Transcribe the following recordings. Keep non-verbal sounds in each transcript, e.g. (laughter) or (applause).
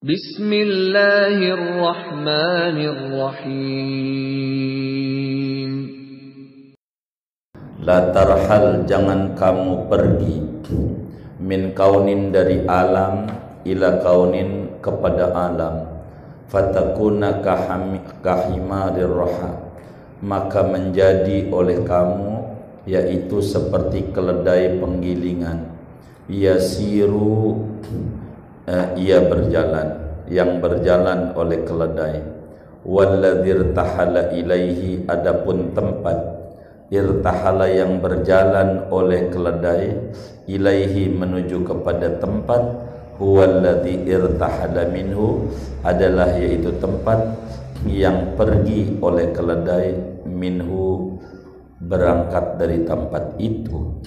Bismillahirrahmanirrahim. La tarhal jangan kamu pergi. Min kaunin dari alam ila kaunin kepada alam. Fatakuna kahimarir roha maka menjadi oleh kamu yaitu seperti keledai penggilingan. Yasiru uh, ia berjalan yang berjalan oleh keledai. Walladzir tahala ilaihi adapun tempat irtahala yang berjalan oleh keledai ilaihi menuju kepada tempat huwallazi irtahala minhu adalah yaitu tempat yang pergi oleh keledai minhu berangkat dari tempat itu.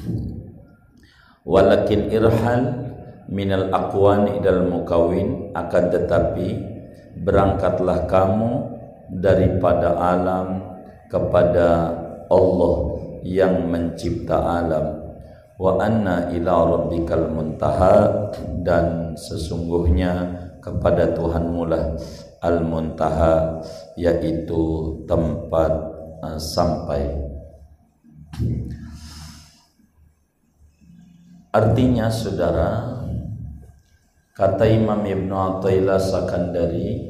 Walakin irhal minal aqwani dal mukawin. Akan tetapi berangkatlah kamu daripada alam kepada Allah yang mencipta alam. Wa anna ila rabbikal muntaha dan sesungguhnya kepada Tuhanmu lah al muntaha yaitu tempat uh, sampai. Artinya saudara Kata Imam Ibn Atta'illah Sakandari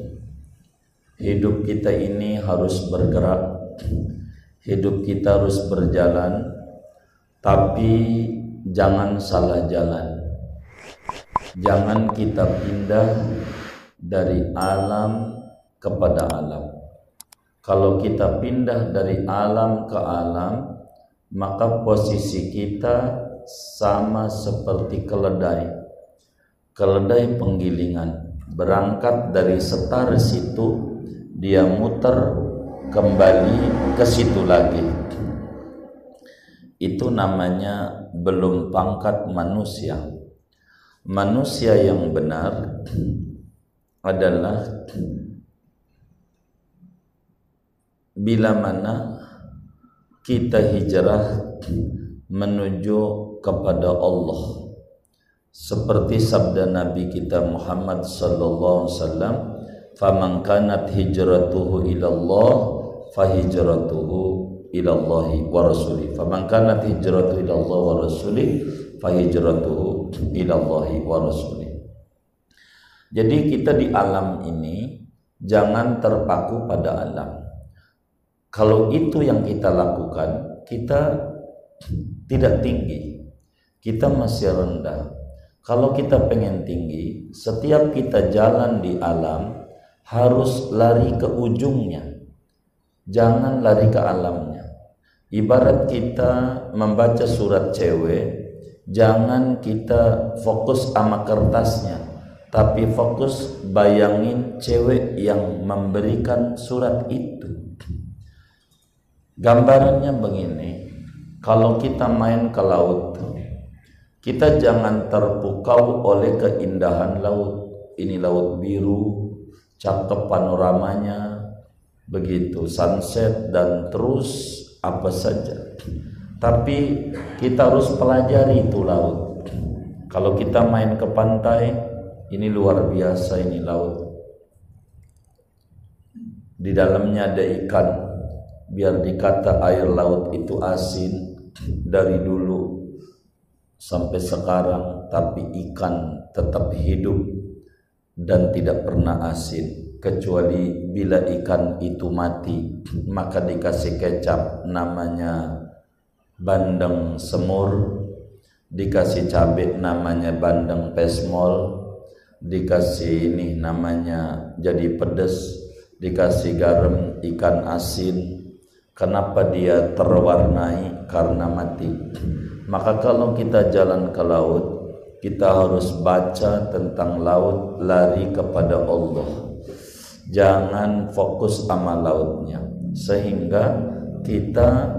Hidup kita ini harus bergerak Hidup kita harus berjalan Tapi jangan salah jalan. Jangan kita pindah dari alam kepada alam. Kalau kita pindah dari alam ke alam Maka posisi kita sama seperti keledai keledai penggilingan. Berangkat dari setar situ dia muter kembali ke situ lagi. Itu namanya belum pangkat manusia. Manusia yang benar adalah bila mana kita hijrah menuju kepada Allah seperti sabda Nabi kita Muhammad sallallahu alaihi wasallam faman kanat hijratuhu ila Allah fahijratuhu ila Allah wa rasuli faman kanat hijratuhu ila Allah wa rasuli fahijratuhu ila Allah wa rasuli jadi kita di alam ini jangan terpaku pada alam. Kalau itu yang kita lakukan kita tidak tinggi. Kita masih rendah kalau kita pengen tinggi, setiap kita jalan di alam harus lari ke ujungnya. Jangan lari ke alamnya. Ibarat kita membaca surat cewek, jangan kita fokus sama kertasnya, tapi fokus bayangin cewek yang memberikan surat itu. Gambarannya begini, kalau kita main ke laut, kita jangan terpukau oleh keindahan laut. Ini laut biru, cakep panoramanya, begitu sunset dan terus apa saja. Tapi kita harus pelajari itu laut. Kalau kita main ke pantai, ini luar biasa ini laut. Di dalamnya ada ikan. Biar dikata air laut itu asin dari dulu sampai sekarang tapi ikan tetap hidup dan tidak pernah asin kecuali bila ikan itu mati (clears throat) maka dikasih kecap namanya bandeng semur dikasih cabai namanya bandeng pesmol dikasih ini namanya jadi pedes dikasih garam ikan asin. Kenapa dia terwarnai? Karena mati (clears throat) maka kalau kita jalan ke laut, kita harus baca tentang laut lari kepada Allah. Jangan fokus sama lautnya sehingga kita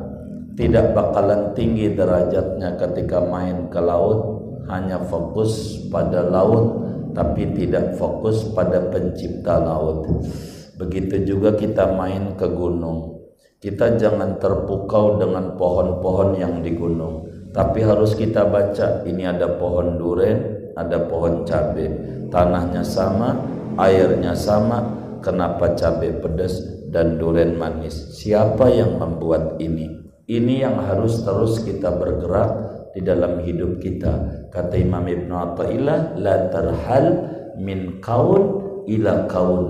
tidak bakalan tinggi derajatnya ketika main ke laut hanya fokus pada laut tapi tidak fokus pada pencipta laut. Begitu juga kita main ke gunung. Kita jangan terpukau dengan pohon-pohon yang di gunung tapi harus kita baca ini ada pohon duren ada pohon cabai tanahnya sama airnya sama kenapa cabai pedas dan durian manis? Siapa yang membuat ini? Ini yang harus terus kita bergerak di dalam hidup kita. Kata Imam Ibn Atta'illah la tarhal min kaun ila kaun.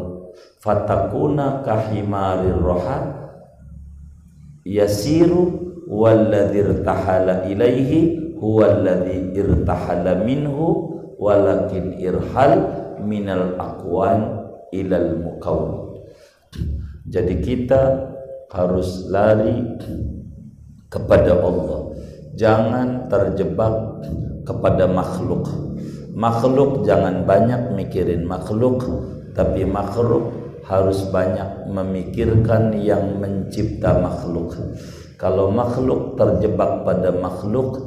Fatakuna kahimarir roha yasiru walladhi irtahala ilaihi huwa alladhi irtahala minhu walakin irhal minal akwan ilal mukawwin jadi kita harus lari kepada Allah. Jangan terjebak kepada makhluk. Makhluk jangan banyak mikirin makhluk tapi makhluk harus banyak memikirkan yang mencipta makhluk kalau makhluk terjebak pada makhluk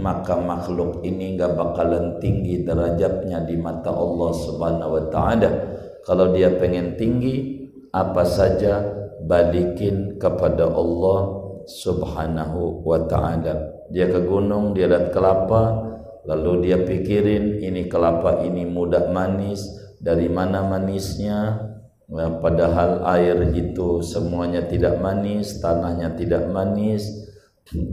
maka makhluk ini nggak bakalan tinggi derajatnya di mata Allah Subhanahu wa taala. Kalau dia pengen tinggi, apa saja balikin kepada Allah Subhanahu wa taala. Dia ke gunung, dia lihat kelapa, lalu dia pikirin ini kelapa ini mudah manis, dari mana manisnya? Nah, padahal air itu semuanya tidak manis, tanahnya tidak manis,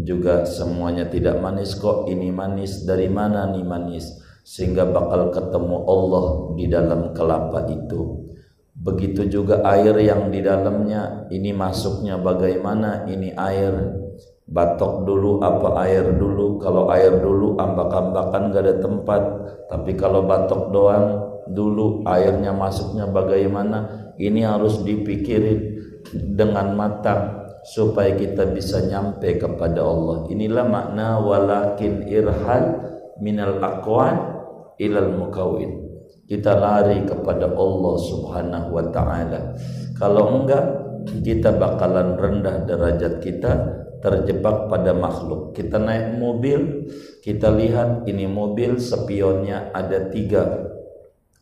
juga semuanya tidak manis kok. Ini manis dari mana nih manis? Sehingga bakal ketemu Allah di dalam kelapa itu. Begitu juga air yang di dalamnya ini masuknya bagaimana? Ini air batok dulu apa air dulu? Kalau air dulu ambak-ambakan gak ada tempat tapi kalau batok doang dulu airnya masuknya bagaimana ini harus dipikirin dengan matang supaya kita bisa nyampe kepada Allah. Inilah makna walakin irhal minal aqwan ilal mukawin. Kita lari kepada Allah Subhanahu wa taala. Kalau enggak kita bakalan rendah derajat kita terjebak pada makhluk. Kita naik mobil, kita lihat ini mobil spionnya ada tiga.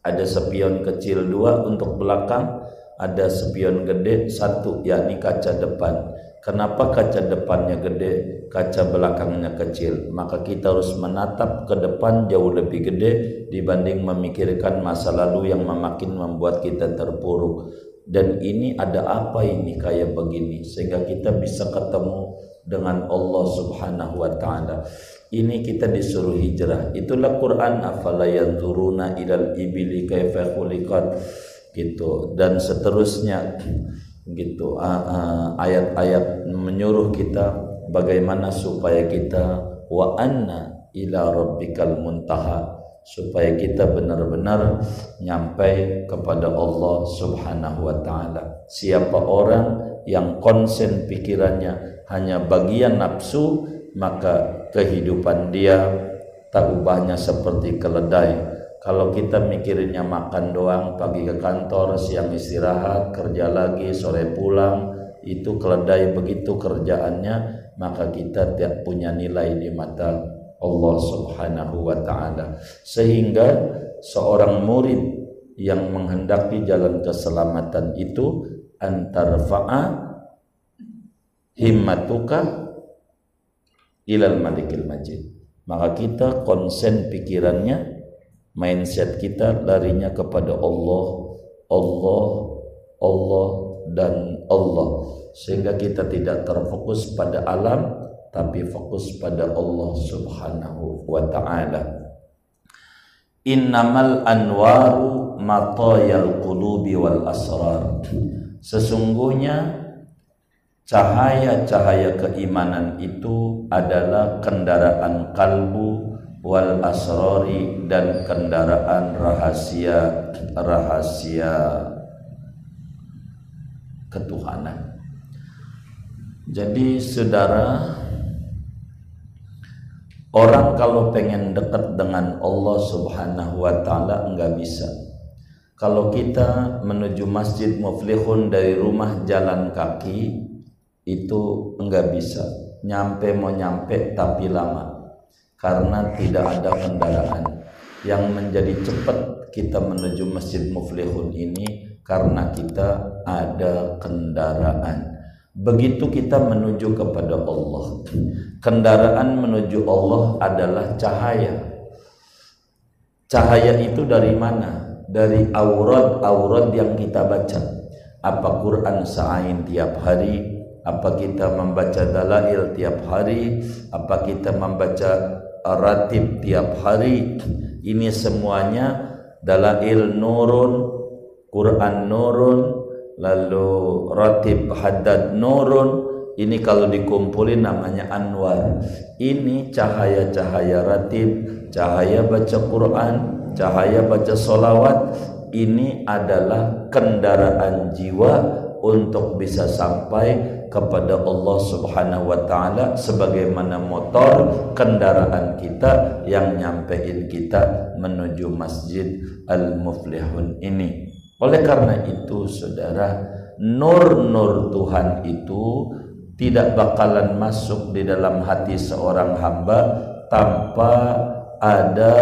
Ada spion kecil dua untuk belakang, ada spion gede satu yakni kaca depan. Kenapa kaca depannya gede kaca belakangnya kecil? Maka kita harus menatap ke depan jauh lebih gede dibanding memikirkan masa lalu yang makin membuat kita terpuruk. Dan ini ada apa ini kayak begini? Sehingga kita bisa ketemu dengan Allah Subhanahu wa taala. Ini kita disuruh hijrah. Itulah Quran afala yanzuruna ilal ibili kaifa khuliqat gitu dan seterusnya gitu ayat-ayat menyuruh kita bagaimana supaya kita wa anna ila rabbikal muntaha supaya kita benar-benar nyampe kepada Allah Subhanahu wa taala. Siapa orang yang konsen pikirannya hanya bagian nafsu, maka kehidupan dia tak ubahnya seperti keledai kalau kita mikirinnya makan doang, pagi ke kantor, siang istirahat, kerja lagi, sore pulang, itu keledai begitu kerjaannya, maka kita tidak punya nilai di mata Allah Subhanahu wa taala. Sehingga seorang murid yang menghendaki jalan keselamatan itu antar fa'a himmatuka ilal malikil majid. Maka kita konsen pikirannya mindset kita larinya kepada Allah Allah Allah dan Allah. Sehingga kita tidak terfokus pada alam tapi fokus pada Allah Subhanahu wa taala. Innamal anwaru matayal qulubi wal asrar. Sesungguhnya cahaya-cahaya keimanan itu adalah kendaraan kalbu wal asrori dan kendaraan rahasia rahasia ketuhanan. Jadi saudara Orang kalau pengen dekat dengan Allah subhanahu wa ta'ala enggak bisa Kalau kita menuju masjid muflihun dari rumah jalan kaki Itu enggak bisa Nyampe mau nyampe tapi lama karena tidak ada kendaraan yang menjadi cepat kita menuju Masjid Muflihun ini karena kita ada kendaraan. Begitu kita menuju kepada Allah. Kendaraan menuju Allah adalah cahaya. Cahaya itu dari mana? dari aurat-aurat yang kita baca apa Quran sa'ain tiap hari apa kita membaca dalail tiap hari? Apa kita membaca ratib tiap hari? Ini semuanya dalail nurun Quran nurun lalu ratib haddad nurun. Ini kalau dikumpulin namanya anwar. Ini cahaya-cahaya ratib cahaya baca Quran cahaya baca solawat. Ini adalah kendaraan jiwa untuk bisa sampai kepada Allah Subhanahu wa taala sebagaimana motor kendaraan kita yang nyampein kita menuju Masjid Al-Muflihun ini. Oleh karena itu Saudara, nur-nur Tuhan itu tidak bakalan masuk di dalam hati seorang hamba tanpa ada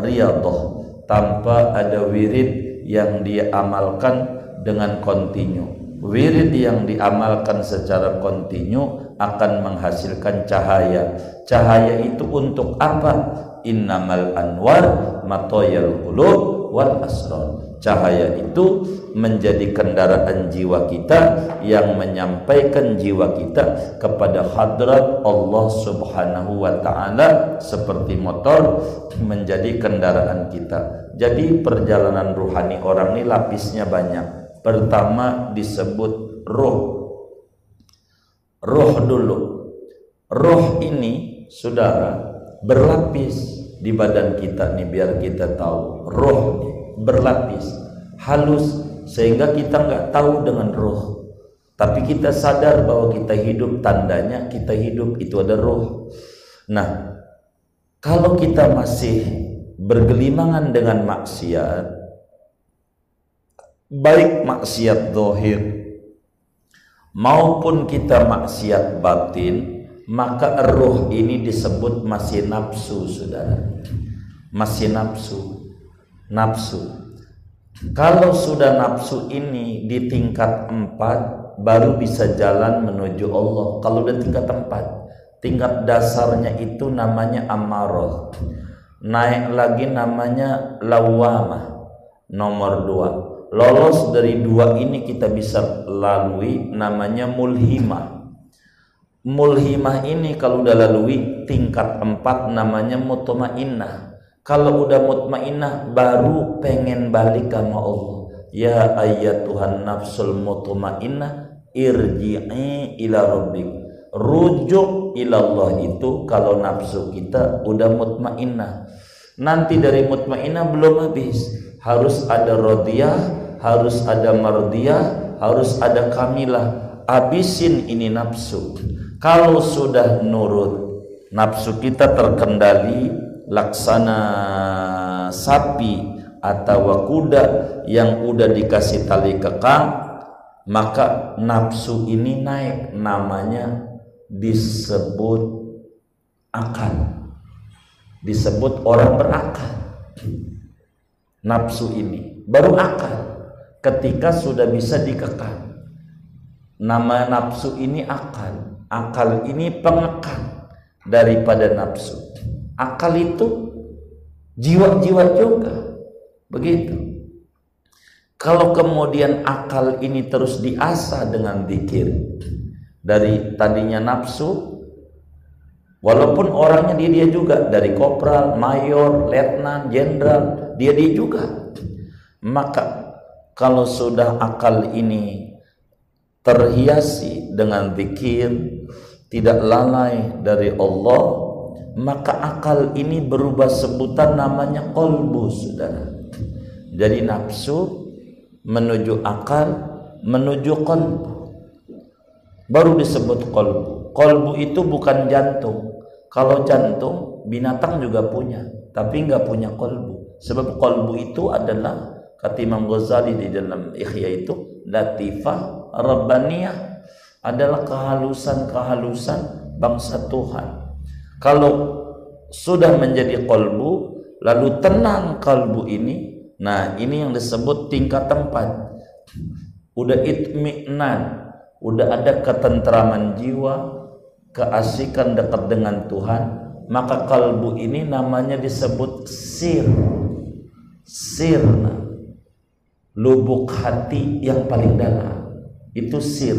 riyadhah, tanpa ada wirid yang dia amalkan dengan kontinu. Wirid yang diamalkan secara kontinu akan menghasilkan cahaya. Cahaya itu untuk apa? Innamal anwar matoyal qulub wal asrar cahaya itu menjadi kendaraan jiwa kita yang menyampaikan jiwa kita kepada hadrat Allah Subhanahu wa taala seperti motor menjadi kendaraan kita. Jadi perjalanan ruhani orang ini lapisnya banyak. Pertama disebut roh. Roh dulu. Roh ini saudara berlapis di badan kita nih biar kita tahu nih berlapis halus sehingga kita nggak tahu dengan roh tapi kita sadar bahwa kita hidup tandanya kita hidup itu ada roh nah kalau kita masih bergelimangan dengan maksiat baik maksiat dohir maupun kita maksiat batin maka roh ini disebut masih nafsu saudara masih nafsu nafsu. Kalau sudah nafsu ini di tingkat empat, baru bisa jalan menuju Allah. Kalau udah tingkat empat, tingkat dasarnya itu namanya amarah. Naik lagi namanya lawamah. Nomor dua. Lolos dari dua ini kita bisa lalui namanya mulhimah. Mulhimah ini kalau udah lalui tingkat empat namanya mutmainnah kalau udah mutmainah baru pengen balik sama Allah. Ya ayat Tuhan nafsul mutmainnah irji'i ila rabbik. Rujuk ila Allah itu kalau nafsu kita udah mutmainnah. Nanti dari mutmainnah belum habis. Harus ada rodiyah, harus ada mardiyah, harus ada kamilah. Habisin ini nafsu. Kalau sudah nurut, nafsu kita terkendali, laksana sapi atau kuda yang udah dikasih tali kekang maka nafsu ini naik namanya disebut akal disebut orang berakal nafsu ini. Baru akal ketika sudah bisa dikekang. Nama nafsu ini akal. Akal ini pengekang daripada nafsu. Akal itu jiwa-jiwa juga. Begitu. Kalau kemudian akal ini terus diasah dengan zikir dari tadinya nafsu walaupun orangnya dia dia juga dari kopral, mayor, letnan, jenderal dia dia juga. Maka kalau sudah akal ini terhiasi dengan zikir tidak lalai dari Allah maka akal ini berubah sebutan namanya kolbu saudara. Jadi nafsu menuju akal menuju kolbu baru disebut kolbu kolbu itu bukan jantung kalau jantung binatang juga punya tapi nggak punya kolbu sebab kolbu itu adalah kata Imam Ghazali di dalam Ikhya itu latifah rabbaniyah adalah kehalusan-kehalusan bangsa Tuhan kalau sudah menjadi kolbu, lalu tenang kalbu ini, nah ini yang disebut tingkat tempat. Udah itmi'nan, udah ada ketentraman jiwa, keasikan dekat dengan Tuhan, maka kalbu ini namanya disebut sir. Sirna. lubuk hati yang paling dalam itu sir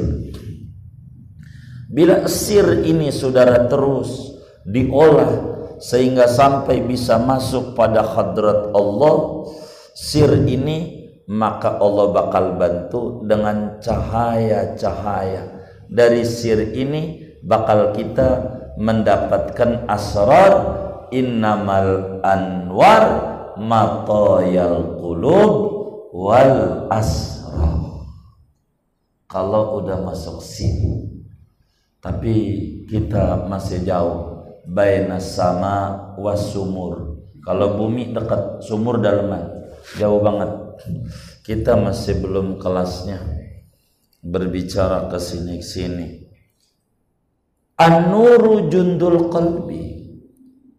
bila sir ini saudara terus diolah sehingga sampai bisa masuk pada hadrat Allah sir ini maka Allah bakal bantu dengan cahaya-cahaya dari sir ini bakal kita mendapatkan asrar innamal anwar matayal qulub wal asrar. Kalau udah masuk sini tapi kita masih jauh baina sama was sumur. Kalau bumi dekat sumur dalaman jauh banget. Kita masih belum kelasnya berbicara ke sini sini an-nuru jundul qalbi.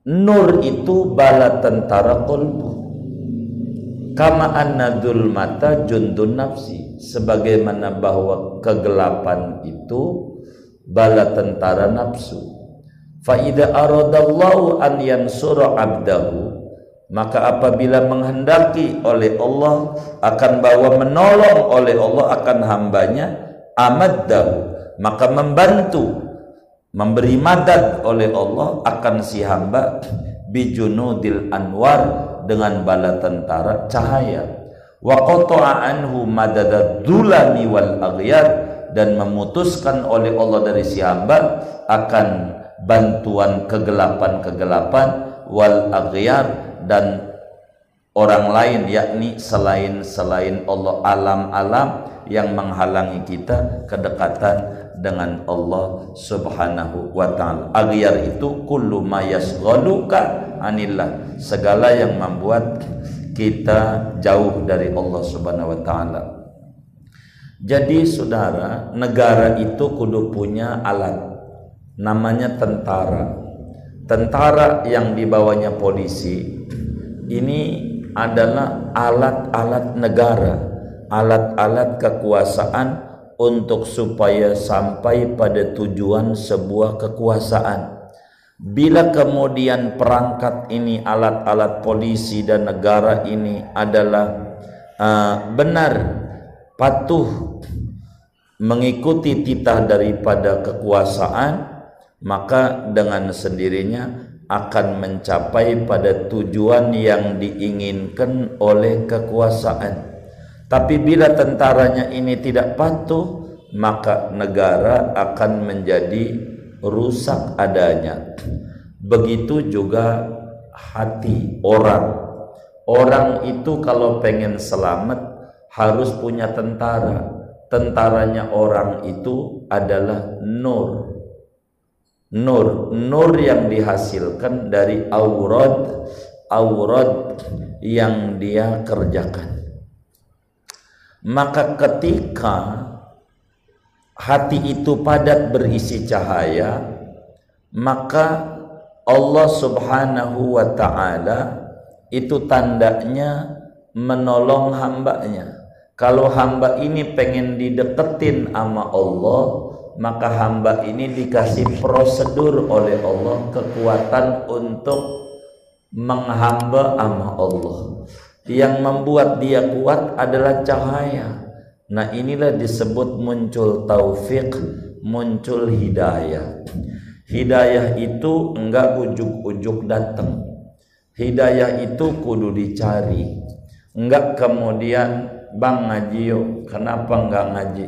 Nur itu bala tentara kolbu kama annadul mata jundun nafsi. Sebagaimana bahwa kegelapan itu bala tentara nafsu. Faida aradallahu an yansura abdahu maka apabila menghendaki oleh Allah akan bawa menolong oleh Allah akan hambanya amaddahu maka membantu memberi madad oleh Allah akan si hamba bijunudil anwar dengan bala tentara cahaya. Wa qata'a anhu madadad wal aghyar dan memutuskan oleh Allah dari si hamba akan bantuan kegelapan-kegelapan wal aghyar dan orang lain yakni selain selain Allah alam-alam yang menghalangi kita kedekatan dengan Allah Subhanahu wa taala. Aghyar itu kullu ma yasghaluka anillah, segala yang membuat kita jauh dari Allah Subhanahu wa taala. Jadi saudara, negara itu kudu punya alat namanya tentara. Tentara yang dibawanya polisi ini adalah alat-alat negara, alat-alat kekuasaan untuk supaya sampai pada tujuan sebuah kekuasaan. Bila kemudian perangkat ini alat-alat polisi dan negara ini adalah uh, benar patuh mengikuti titah daripada kekuasaan maka dengan sendirinya akan mencapai pada tujuan yang diinginkan oleh kekuasaan. Tapi bila tentaranya ini tidak patuh, maka negara akan menjadi rusak adanya. Begitu juga hati orang. Orang itu kalau pengen selamat harus punya tentara. Tentaranya orang itu adalah nur nur nur yang dihasilkan dari aurat aurat yang dia kerjakan maka ketika hati itu padat berisi cahaya maka Allah Subhanahu wa taala itu tandanya menolong hambanya. Kalau hamba ini pengen dideketin sama Allah maka hamba ini dikasih prosedur oleh Allah kekuatan untuk menghamba ama Allah yang membuat dia kuat adalah cahaya. Nah inilah disebut muncul taufik muncul hidayah. Hidayah itu enggak ujuk-ujuk datang. Hidayah itu kudu dicari. Enggak kemudian bang ngaji yuk. Kenapa enggak ngaji?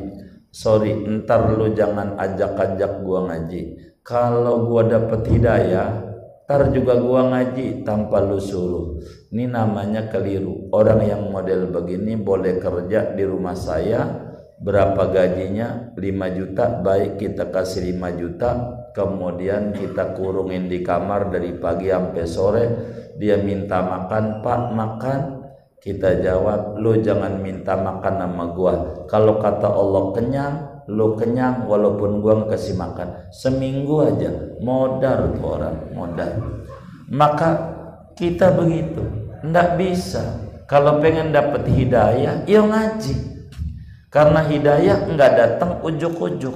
Sorry ntar lu jangan ajak-ajak gua ngaji. Kalau gua dapet hidayah ntar juga gua ngaji tanpa lu suruh. Ini namanya keliru. Orang yang model begini boleh kerja di rumah saya berapa gajinya? 5 juta baik kita kasih 5 juta kemudian kita kurungin di kamar dari pagi sampai sore dia minta makan pak makan. Kita jawab, lu jangan minta makan sama gua. Kalau kata Allah kenyang, lu kenyang walaupun gua nggak kasih makan. Seminggu aja, modal tuh orang, modal. Maka kita begitu, ndak bisa. Kalau pengen dapat hidayah, yuk ngaji. Karena hidayah nggak datang ujuk-ujuk.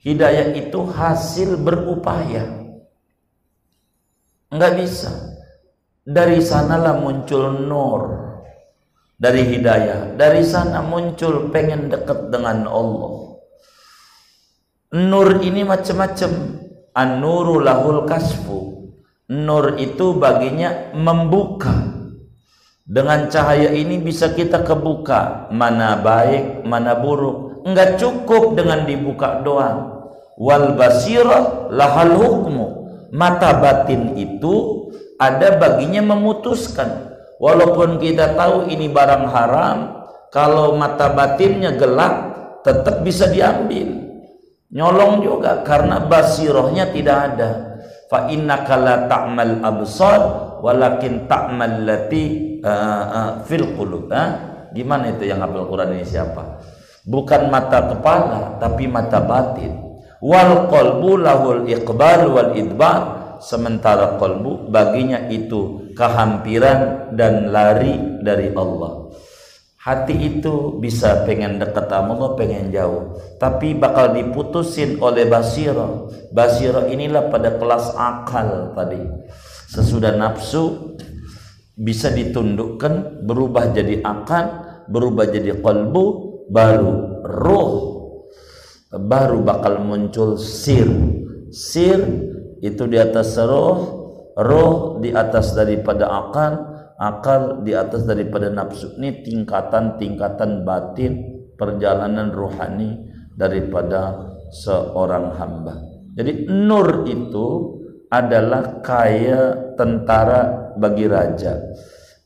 Hidayah itu hasil berupaya. Nggak bisa. Dari sanalah muncul nur dari hidayah dari sana muncul pengen dekat dengan Allah nur ini macam-macam. An-nuru lahul kasfu. Nur itu baginya membuka. Dengan cahaya ini bisa kita kebuka. Mana baik mana buruk. Enggak cukup dengan dibuka doang. Wal basirah lahal hukmu. Mata batin itu ada baginya memutuskan. Walaupun kita tahu ini barang haram kalau mata batinnya gelap tetap bisa diambil nyolong juga karena basirohnya tidak ada. Fa innaka la ta'mal absar walakin ta'mal lati uh, uh, fil qulub. Uh, gimana itu yang hafal Quran ini siapa? Bukan mata kepala tapi mata batin. Wal qalbu lahul iqbal wal idbar. Sementara kolbu baginya itu kehampiran dan lari dari Allah hati itu bisa pengen dekat sama Allah pengen jauh. Tapi bakal diputusin oleh basiro basiro inilah pada kelas akal tadi. Sesudah nafsu bisa ditundukkan berubah jadi akal berubah jadi kolbu baru roh baru bakal muncul sir. Sir itu di atas roh roh di atas daripada akal akal di atas daripada nafsu ini tingkatan-tingkatan batin perjalanan rohani daripada seorang hamba. Jadi nur itu adalah kaya tentara bagi raja.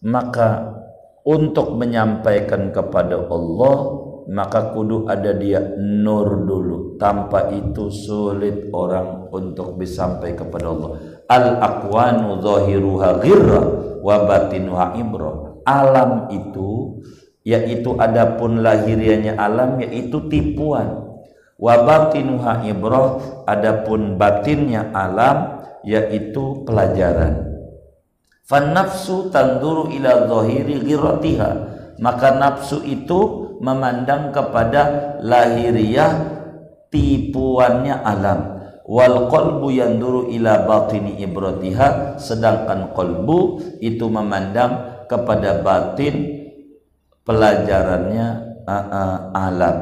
Maka untuk menyampaikan kepada Allah maka kudu ada dia nur dulu. Tanpa itu sulit orang untuk sampai kepada Allah. Al aqwanu zahiruha ghirra wa batinuha ibra alam itu yaitu adapun lahirianya alam yaitu tipuan. Wa batinuha ibra adapun batinnya alam yaitu pelajaran. Fan nafsu tanduru ila zahiri ghirratiha maka nafsu itu memandang kepada lahiriah tipuannya alam wal qalbu yanduru ila batini ibratiha. Sedangkan qalbu itu memandang kepada batin pelajarannya uh, uh, alam.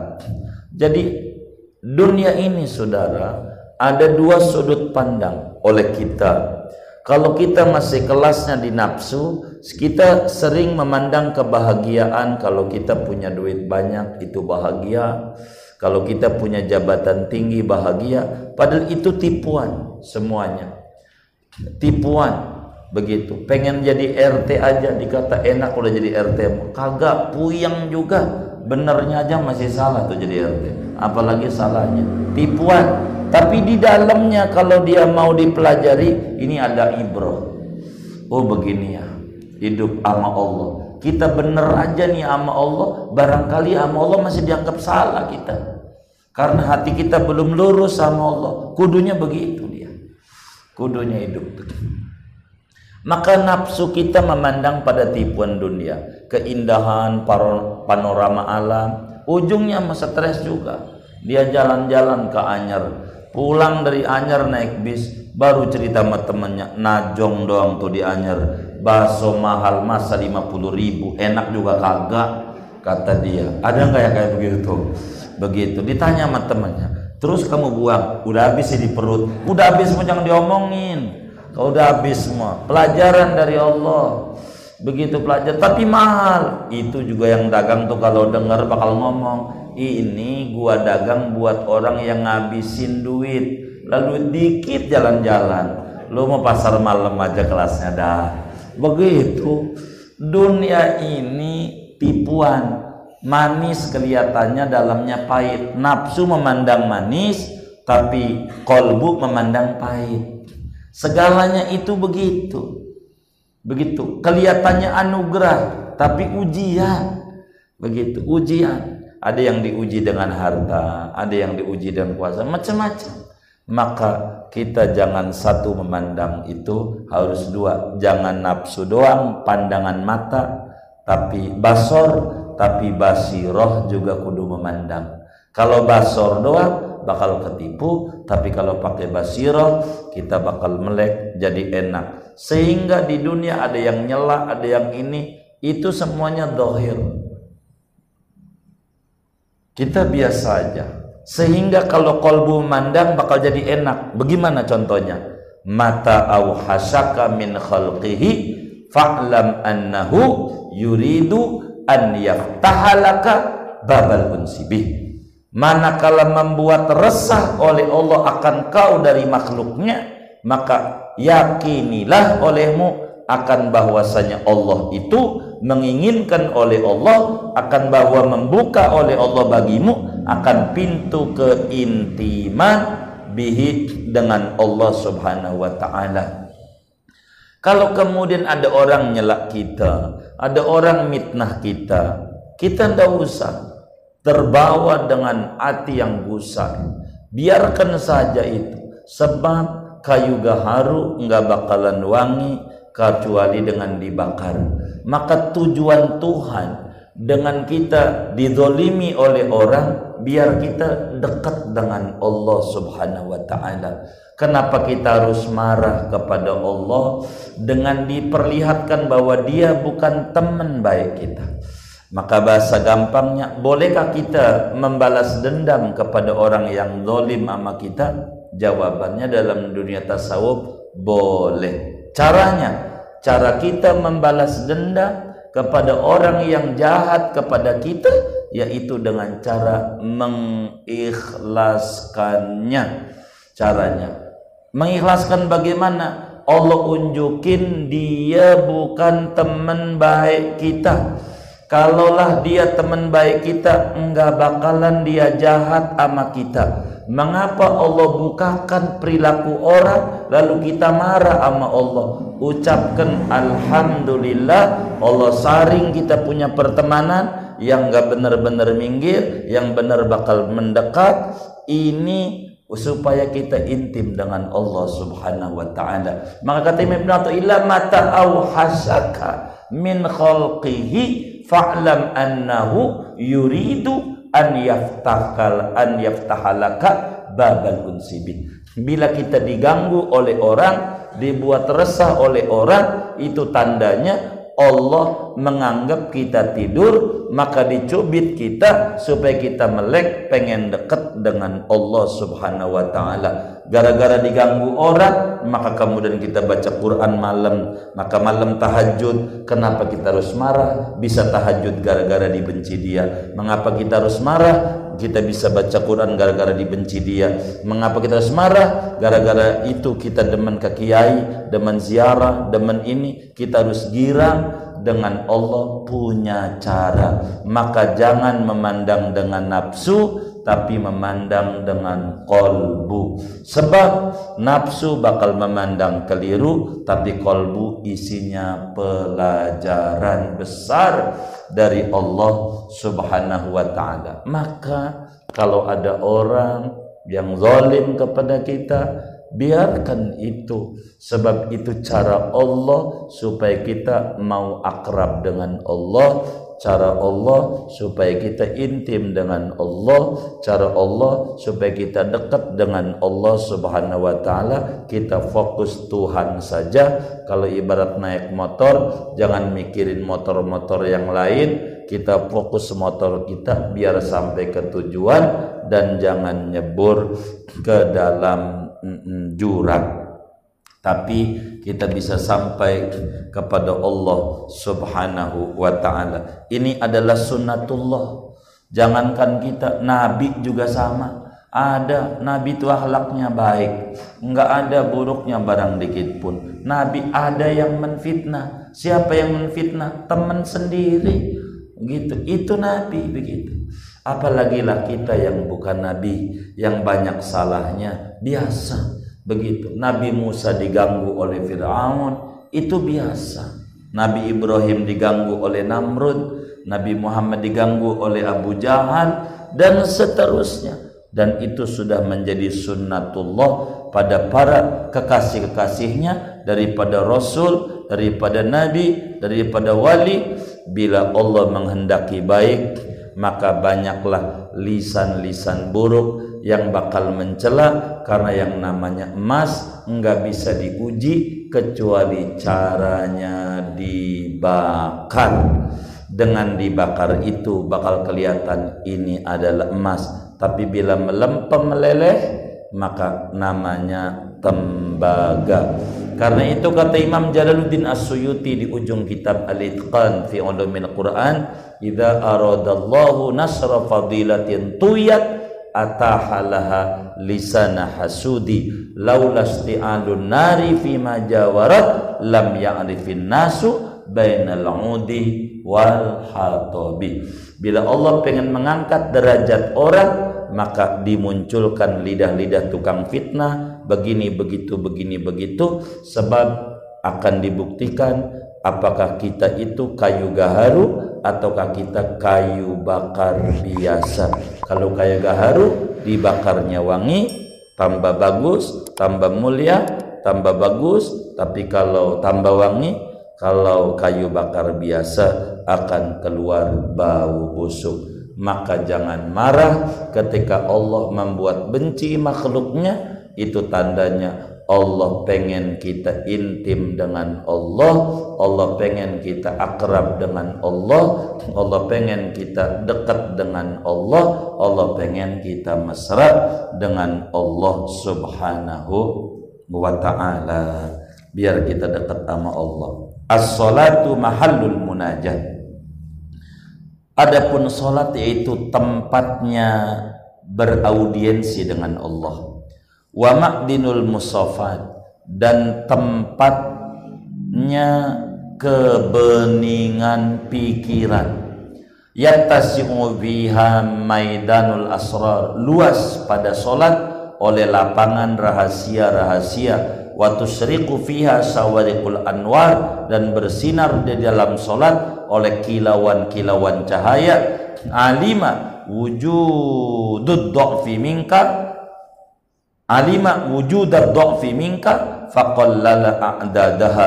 Jadi dunia ini saudara ada dua sudut pandang oleh kita. Kalau kita masih kelasnya di nafsu kita sering memandang kebahagiaan. Kalau kita punya duit banyak itu bahagia kalau kita punya jabatan tinggi bahagia padahal itu tipuan semuanya. Tipuan begitu. Pengen jadi RT aja dikata enak udah jadi RT kagak puyang juga. Benernya aja masih salah tuh jadi RT apalagi salahnya. Tipuan. Tapi di dalamnya kalau dia mau dipelajari ini ada ibroh. Oh begini ya. Hidup sama Allah. Kita bener aja nih sama Allah barangkali sama Allah masih dianggap salah kita karena hati kita belum lurus sama Allah. Kudunya begitu dia. Kudunya hidup maka nafsu kita memandang pada tipuan dunia. Keindahan panorama alam. Ujungnya masa stres juga. Dia jalan-jalan ke Anyar. Pulang dari Anyar naik bis. Baru cerita sama temennya najong doang tuh di Anyar. Bakso mahal masa 50 ribu. Enak juga kagak kata dia. Ada nggak ya kayak begitu begitu. Ditanya sama temannya terus kamu buang? Udah habis di perut? Udah habis semua jangan diomongin. Kau udah habis semua pelajaran dari Allah. Begitu pelajar tapi mahal. Itu juga yang dagang tuh kalau dengar bakal ngomong ini gua dagang buat orang yang ngabisin duit. Lalu dikit jalan-jalan. Lu mau pasar malam aja kelasnya dah. Begitu. Dunia ini tipuan manis kelihatannya dalamnya pahit. Nafsu memandang manis tapi kolbu memandang pahit. Segalanya itu begitu. Begitu. Kelihatannya anugerah tapi ujian. Begitu. Ujian. Ada yang diuji dengan harta ada yang diuji dengan kuasa macam-macam. Maka kita jangan satu memandang itu harus dua. Jangan nafsu doang pandangan mata tapi basor tapi basiroh juga kudu memandang. Kalau basor doang bakal ketipu. Tapi kalau pakai basiroh kita bakal melek jadi enak. Sehingga di dunia ada yang nyela ada yang ini itu semuanya dohir. Kita biasa aja. Sehingga kalau kolbu mandang bakal jadi enak. Bagaimana contohnya? Mata au hasaka min khalqihi fa'lam annahu yuridu an yaftahalaka babal unsibih manakala membuat resah oleh Allah akan kau dari makhluknya maka yakinilah olehmu akan bahwasanya Allah itu menginginkan oleh Allah akan bahwa membuka oleh Allah bagimu akan pintu keintiman bihi dengan Allah Subhanahu wa taala. Kalau kemudian ada orang nyelak kita, ada orang mitnah kita, kita tidak usah terbawa dengan hati yang gusar. Biarkan saja itu. Sebab kayu gaharu nggak bakalan wangi kecuali dengan dibakar. Maka tujuan Tuhan dengan kita didolimi oleh orang biar kita dekat dengan Allah subhanahu wa ta'ala. Kenapa kita harus marah kepada Allah? Dengan diperlihatkan bahwa dia bukan teman baik kita. Maka bahasa gampangnya bolehkah kita membalas dendam kepada orang yang zalim sama kita? Jawabannya dalam dunia tasawuf boleh. Caranya cara kita membalas dendam kepada orang yang jahat kepada kita yaitu dengan cara mengikhlaskannya. Caranya mengikhlaskan bagaimana? Allah unjukin dia bukan teman baik kita. Kalaulah dia teman baik kita enggak bakalan dia jahat sama kita mengapa Allah bukakan perilaku orang lalu kita marah sama Allah ucapkan Alhamdulillah Allah saring kita punya pertemanan yang nggak benar-benar minggir, yang benar bakal mendekat. Ini supaya kita intim dengan Allah Subhanahu wa taala. Maka kata Imam Ibnu illa mata au hasaka min khalqihi fa'lam annahu yuridu an yaftahal an yaftahalaka babal unsibin. Bila kita diganggu oleh orang, dibuat resah oleh orang, itu tandanya Allah menganggap kita tidur maka dicubit kita supaya kita melek pengen dekat dengan Allah subhanahu wa ta'ala. Gara-gara diganggu orang maka kemudian kita baca Quran malam maka malam tahajud. Kenapa kita harus marah? Bisa tahajud gara-gara dibenci dia. Mengapa kita harus marah? Kita bisa baca Quran gara-gara dibenci dia. Mengapa kita harus marah? Gara-gara itu kita demen ke kiai demen ziarah demen ini. Kita harus girang dengan Allah punya cara. Maka jangan memandang dengan nafsu tapi memandang dengan kolbu sebab nafsu bakal memandang keliru tapi kolbu isinya pelajaran besar dari Allah subhanahu wa ta'ala. Maka kalau ada orang yang zalim kepada kita biarkan itu. Sebab itu cara Allah supaya kita mau akrab dengan Allah. Cara Allah supaya kita intim dengan Allah. Cara Allah supaya kita dekat dengan Allah Subhanahu wa taala. Kita fokus Tuhan saja. Kalau ibarat naik motor jangan mikirin motor-motor yang lain. Kita fokus motor kita biar sampai ke tujuan dan jangan nyebur ke dalam jurang tapi kita bisa sampai kepada Allah Subhanahu wa taala. Ini adalah sunnatullah. Jangankan kita nabi juga sama. Ada nabi itu akhlaknya baik, enggak ada buruknya barang dikit pun. Nabi ada yang menfitnah. Siapa yang menfitnah? Teman sendiri. Gitu. Itu nabi begitu. Apalagi lah kita yang bukan nabi, yang banyak salahnya, biasa. Begitu. Nabi Musa diganggu oleh Firaun, itu biasa. Nabi Ibrahim diganggu oleh Namrud, Nabi Muhammad diganggu oleh Abu Jahal dan seterusnya. Dan itu sudah menjadi sunnatullah pada para kekasih-kekasihnya daripada Rasul, daripada Nabi, daripada Wali. Bila Allah menghendaki baik, maka banyaklah lisan-lisan buruk yang bakal mencela karena yang namanya emas enggak bisa diuji kecuali caranya dibakar. Dengan dibakar itu bakal kelihatan ini adalah emas tapi bila melempem meleleh maka namanya tembaga karena itu kata Imam Jalaluddin As-Suyuti di ujung kitab Al-Itqan fi Ulumil Quran idza aradallahu nasra fadilatin tuyat atahalaha lisana hasudi laula isti'alun nari fi ma jawarat lam ya'rifin nasu bainal udi wal hatabi bila Allah pengen mengangkat derajat orang maka dimunculkan lidah-lidah tukang fitnah begini begitu begini begitu sebab akan dibuktikan apakah kita itu kayu gaharu ataukah kita kayu bakar biasa. Kalau kayu gaharu dibakarnya wangi tambah bagus tambah mulia tambah bagus. Tapi kalau tambah wangi kalau kayu bakar biasa akan keluar bau busuk. Maka jangan marah ketika Allah membuat benci makhluknya itu tandanya Allah pengen kita intim dengan Allah Allah pengen kita akrab dengan Allah Allah pengen kita dekat dengan Allah Allah pengen kita mesra dengan Allah subhanahu wa ta'ala. Biar kita dekat sama Allah. As-salatu mahallul munajat. Adapun solat yaitu tempatnya beraudiensi dengan Allah. Wa ma'dinul musafat. Dan tempatnya kebeningan pikiran. Yattasi'u biha maidanul asrar. Luas pada solat oleh lapangan rahasia-rahasia. Wa tusriqu fiha sawariqul anwar. Dan bersinar di dalam solat oleh kilauan-kilauan cahaya. Alima wujudud dha'fi minka alima wujudad dha'fi minka faqallala a'dadaha.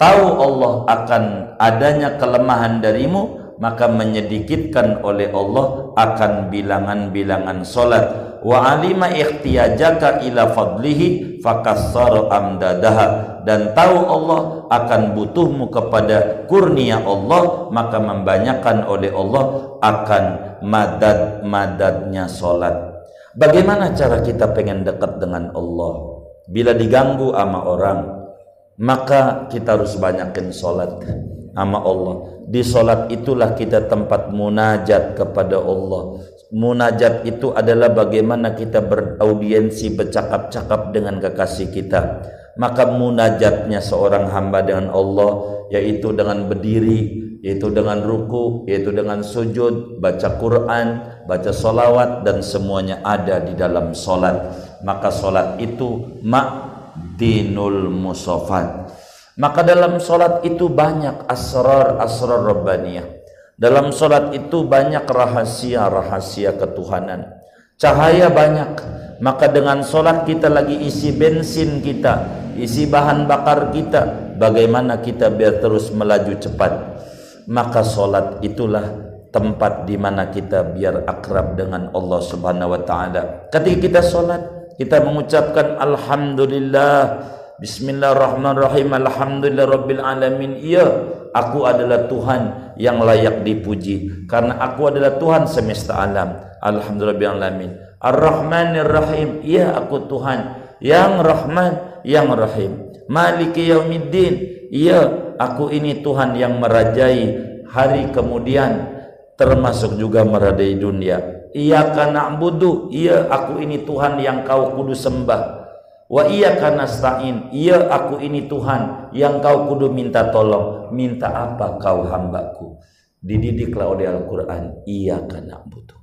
Tahu Allah akan adanya kelemahan darimu maka menyedikitkan oleh Allah akan bilangan-bilangan solat. Wa alima ikhtiyajaka ila fadlihi fakassara amdadaha. Dan tahu Allah akan butuhmu kepada kurnia Allah maka membanyakan oleh Allah akan madad-madadnya solat bagaimana cara kita pengen dekat dengan Allah? Bila diganggu sama orang maka kita harus banyakin solat sama Allah. Di solat itulah kita tempat munajat kepada Allah. Munajat itu adalah bagaimana kita beraudiensi bercakap-cakap dengan kekasih kita. Maka munajatnya seorang hamba dengan Allah yaitu dengan berdiri yaitu dengan ruku yaitu dengan sujud baca Quran baca solawat dan semuanya ada di dalam solat maka solat itu dinul musafat maka dalam solat itu banyak asrar asrar rabbaniyah dalam solat itu banyak rahasia-rahasia ketuhanan. Cahaya banyak. Maka dengan solat kita lagi isi bensin kita, isi bahan bakar kita. Bagaimana kita biar terus melaju cepat. Maka solat itulah tempat di mana kita biar akrab dengan Allah Subhanahu wa taala. Ketika kita solat, kita mengucapkan alhamdulillah Bismillahirrahmanirrahim. Alhamdulillah rabbil alamin. Iya, aku adalah Tuhan yang layak dipuji karena aku adalah Tuhan semesta alam. Alhamdulillah rabbil alamin. Ar-Rahmanir Rahim. Iya, aku Tuhan yang Rahman, yang Rahim. Maliki yaumiddin. Iya, aku ini Tuhan yang merajai hari kemudian termasuk juga meradai dunia. Iya karena budu, iya aku ini Tuhan yang kau kudu sembah. Wa iyyaka nasta'in. Iya aku ini Tuhan yang kau kudu minta tolong. Minta apa kau hambaku? Dididiklah oleh Al-Qur'an. Iyyaka na'budu.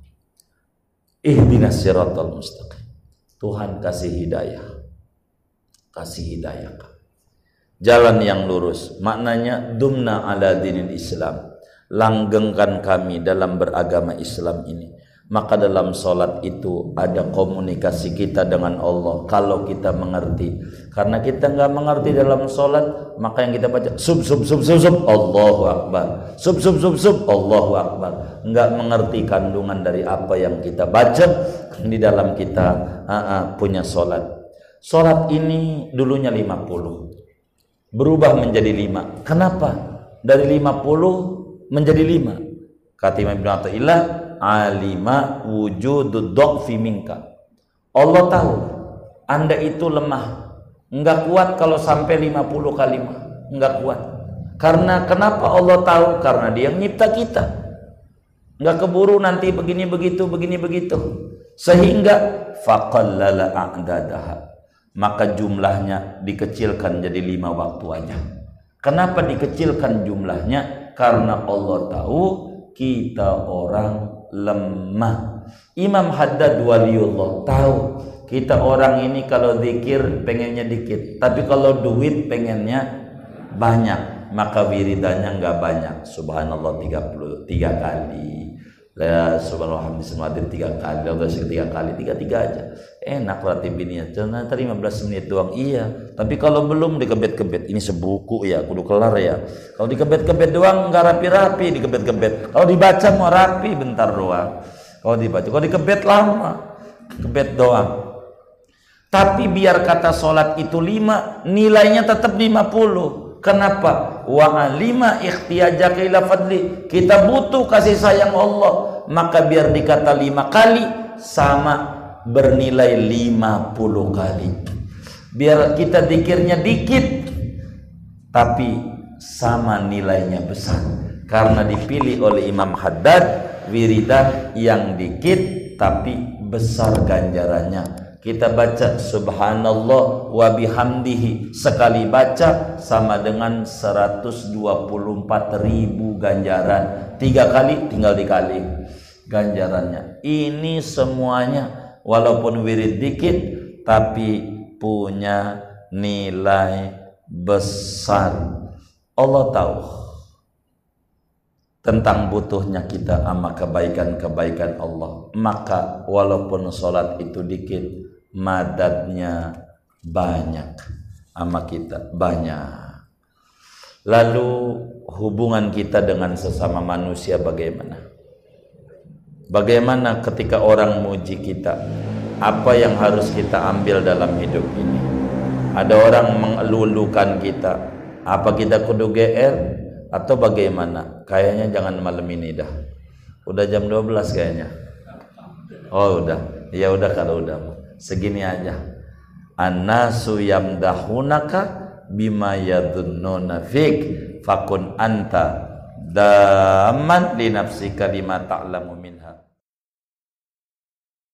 Ihdinas siratal mustaqim. Tuhan kasih hidayah. Kasih hidayah. Jalan yang lurus. Maknanya dumna ala dinil Islam. Langgengkan kami dalam beragama Islam ini. maka dalam solat itu ada komunikasi kita dengan Allah kalau kita mengerti karena kita nggak mengerti dalam solat maka yang kita baca sub sub sub sub sub Allahu Akbar sub sub sub sub Allahu Akbar nggak mengerti kandungan dari apa yang kita baca di dalam kita uh, uh, punya solat solat ini dulunya 50 berubah menjadi 5 kenapa dari 50 menjadi 5 kata Imam Ibn Atta'illah alima wujudud fi minka. Allah tahu Anda itu lemah. Enggak kuat kalau sampai 50 kalimat. Enggak kuat. Karena kenapa Allah tahu? Karena Dia yang nyipta kita. Enggak keburu nanti begini begitu, begini begitu. Sehingga faqallala a'dadaha. Maka jumlahnya dikecilkan jadi lima waktu aja. Kenapa dikecilkan jumlahnya? Karena Allah tahu kita orang lemah. Imam Haddad waliullah tahu kita orang ini kalau zikir pengennya dikit, tapi kalau duit pengennya banyak, maka wiridannya nggak banyak. Subhanallah 33 kali. La subhanallah hamdi tiga kali, Allah tiga kali, tiga tiga aja. Enak latih bininya. Tadi 15 menit doang. Iya, tapi kalau belum dikebet-kebet, ini sebuku ya, kudu kelar ya. Kalau dikebet-kebet doang nggak rapi-rapi, dikebet-kebet. Kalau dibaca mau rapi bentar doang. Kalau dibaca, kalau dikebet lama, kebet doang. Tapi biar kata sholat itu lima, nilainya tetap lima puluh. Kenapa? Wa alima ikhtiyajaka ila fadli. Kita butuh kasih sayang Allah. Maka biar dikata lima kali sama bernilai lima puluh kali. Biar kita dikirnya dikit tapi sama nilainya besar. Karena dipilih oleh Imam Haddad wiridan yang dikit tapi besar ganjarannya kita baca subhanallah wa bihamdihi sekali baca sama dengan 124 ribu ganjaran tiga kali tinggal dikali ganjarannya ini semuanya walaupun wirid dikit tapi punya nilai besar. Allah tahu tentang butuhnya kita sama kebaikan-kebaikan Allah. Maka walaupun sholat itu dikit madadnya banyak sama kita banyak. Lalu hubungan kita dengan sesama manusia bagaimana bagaimana ketika orang muji kita? Apa yang harus kita ambil dalam hidup ini? Ada orang mengelulukan kita. Apa kita kudu GR atau bagaimana? Kayaknya jangan malam ini dah. Udah jam 12 kayaknya. Oh udah. Ya udah kalau udah. Segini aja. Annasu yamdahunaka bima yadunnuna fik. Fakun anta daman li nafsika lima ta'lamu minha